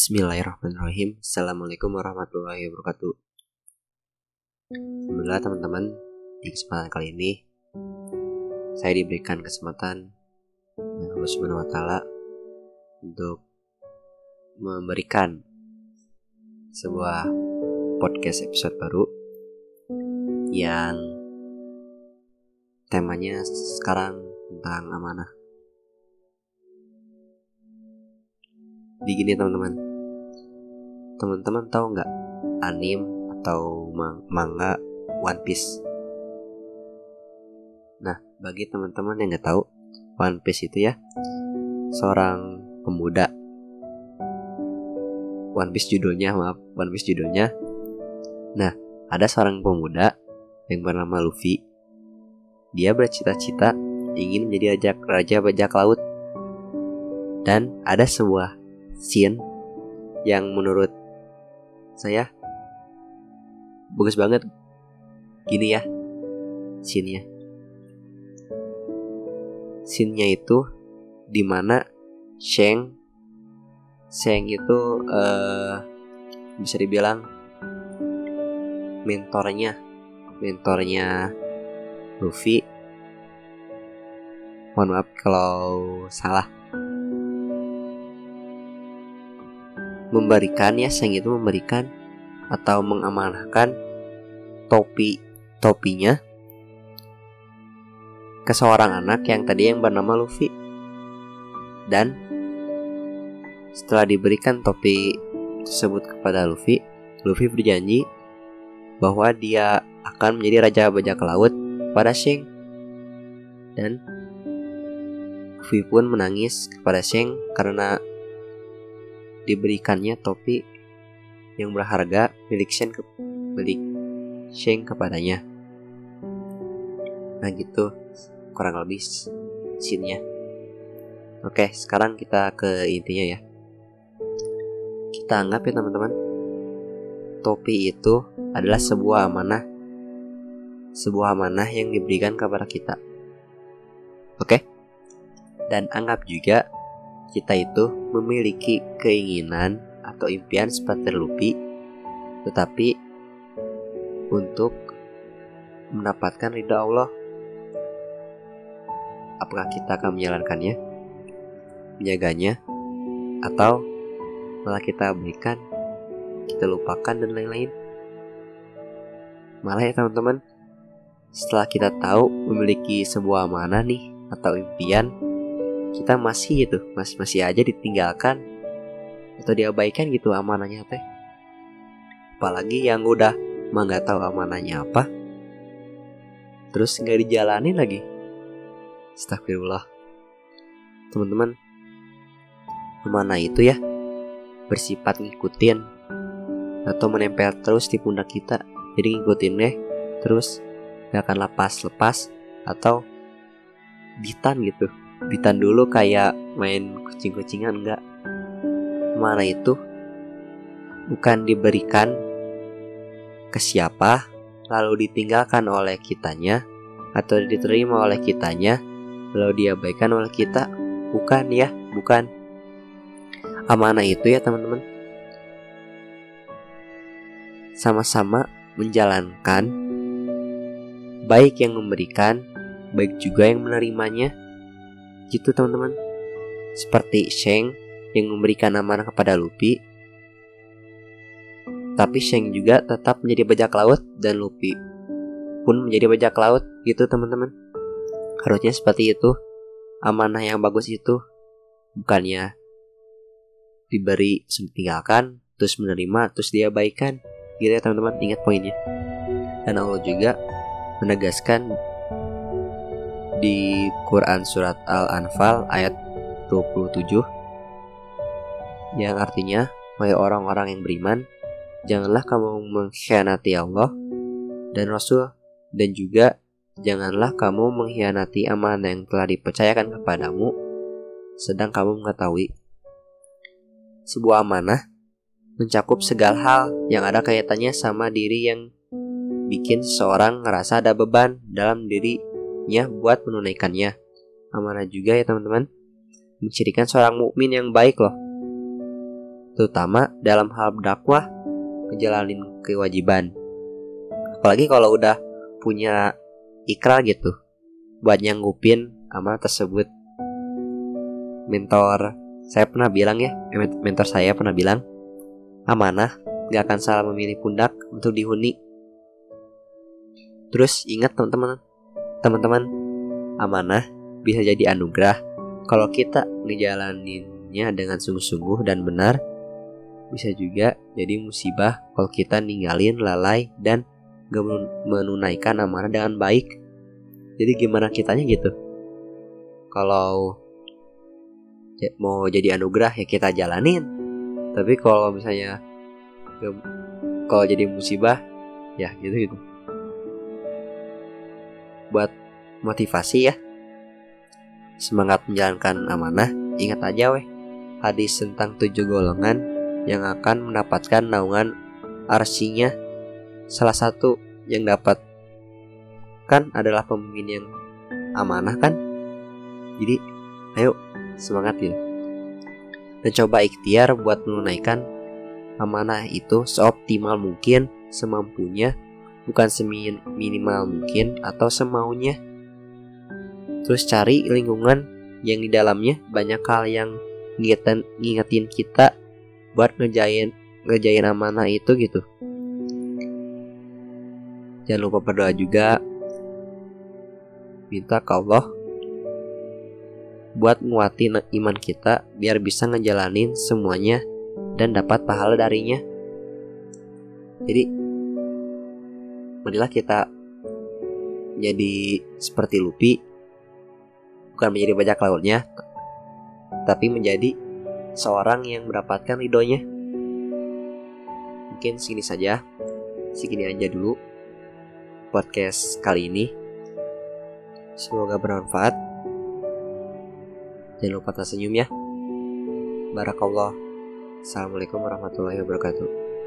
Bismillahirrahmanirrahim. Assalamualaikum warahmatullahi wabarakatuh. Alhamdulillah teman-teman Di kesempatan kali ini Saya diberikan kesempatan Allah subhanahu wa ta'ala Untuk Memberikan Sebuah Podcast episode baru Yang Temanya sekarang Tentang amanah. Jadi gini teman-teman Teman-teman tahu nggak Anim atau mang manga One Piece? Nah bagi teman-teman yang nggak tahu One Piece itu ya Seorang pemuda. One Piece judulnya maaf One Piece judulnya. Nah ada seorang pemuda Yang bernama Luffy. Dia bercita-cita ingin menjadi raja, raja bajak laut. Dan ada sebuah scene yang menurut saya. Bagus banget. Gini ya. Scene-nya. Scene-nya itu di mana Sheng Sheng itu uh, bisa dibilang mentornya mentornya Luffy. Mohon maaf kalau salah memberikan ya Seng itu memberikan atau mengamanahkan topi topinya ke seorang anak yang tadi yang bernama Luffy. Dan setelah diberikan topi tersebut kepada Luffy Luffy berjanji bahwa dia akan menjadi raja bajak laut pada Sheng dan Luffy pun menangis kepada Sheng karena diberikannya topi yang berharga milik Shen ke milik Sheng kepadanya. Nah gitu kurang lebih scene-nya. Oke, sekarang kita ke intinya ya. Kita anggap ya teman-teman, topi itu adalah sebuah amanah, sebuah amanah yang diberikan kepada kita. Oke, dan anggap juga kita itu memiliki keinginan atau impian seperti Luffy, tetapi untuk mendapatkan ridha Allah, apakah kita akan menjalankannya, menjaganya, atau malah kita berikan, kita lupakan dan lain-lain? Malah ya teman-teman, setelah kita tahu memiliki sebuah amanah nih atau impian, kita masih gitu masih masih aja ditinggalkan atau diabaikan gitu amanahnya teh. Apalagi yang udah mah nggak tahu amanahnya apa terus nggak dijalani lagi. Astagfirullah. Teman-teman amanah itu ya bersifat ngikutin atau menempel terus di pundak kita. Jadi ngikutin deh terus gak akan lepas lepas atau bitan gitu bitan dulu kayak main kucing-kucingan enggak. Mana itu bukan diberikan ke siapa lalu ditinggalkan oleh kitanya atau diterima oleh kitanya lalu diabaikan oleh kita. Bukan ya bukan. Amanah itu ya teman-teman. Sama-sama menjalankan baik yang memberikan baik juga yang menerimanya Gitu teman-teman. Seperti Sheng yang memberikan amanah kepada Luffy. Tapi Sheng juga tetap menjadi bajak laut dan Luffy pun menjadi bajak laut gitu teman-teman. Harusnya seperti itu. Amanah yang bagus itu bukannya diberi tinggalkan terus menerima terus diabaikan gitu ya teman-teman ingat poinnya dan Allah juga menegaskan di Quran Surat Al-Anfal ayat 27 yang artinya Wahai orang-orang yang beriman Janganlah kamu mengkhianati Allah dan Rasul Dan juga Janganlah kamu mengkhianati amanah yang telah dipercayakan kepadamu Sedang kamu mengetahui Sebuah amanah mencakup segala hal yang ada kaitannya sama diri yang bikin seseorang ngerasa ada beban dalam diri buat menunaikannya. Amanah juga ya teman-teman. Mencirikan seorang mukmin yang baik loh. terutama dalam hal dakwah ngejalanin kewajiban. Apalagi kalau udah punya ikrar gitu buat nyanggupin amanah tersebut. Mentor saya pernah bilang ya, mentor saya pernah bilang, amanah gak akan salah memilih pundak untuk dihuni. Terus ingat teman-teman, teman-teman, amanah bisa jadi anugerah kalau kita ngejalaninnya dengan sungguh-sungguh dan benar. Bisa juga jadi musibah kalau kita ninggalin lalai dan gak menunaikan amanah dengan baik. Jadi gimana kitanya gitu? Kalau mau jadi anugerah ya kita jalanin. Tapi kalau misalnya kalau jadi musibah ya gitu gitu buat motivasi ya. Semangat menjalankan amanah. Ingat aja weh hadis tentang tujuh golongan yang akan mendapatkan naungan arsinya. Salah satu yang dapat kan adalah pemimpin yang amanah kan? Jadi ayo semangat ya. Dan coba ikhtiar buat menunaikan amanah itu seoptimal mungkin, semampunya, bukan seminimal mungkin atau semaunya. Terus cari lingkungan yang di dalamnya banyak hal yang ngingetin, ngingetin kita buat ngejain ngejain amanah itu gitu. Jangan lupa berdoa juga. Minta ke Allah buat nguatin iman kita biar bisa ngejalanin semuanya dan dapat pahala darinya. Jadi, marilah kita jadi seperti Lupi, bukan menjadi bajak lautnya, tapi menjadi seorang yang mendapatkan ridhonya. Mungkin segini saja, segini aja dulu podcast kali ini. Semoga bermanfaat. Jangan lupa tersenyum ya. Barakallah. Assalamualaikum warahmatullahi wabarakatuh.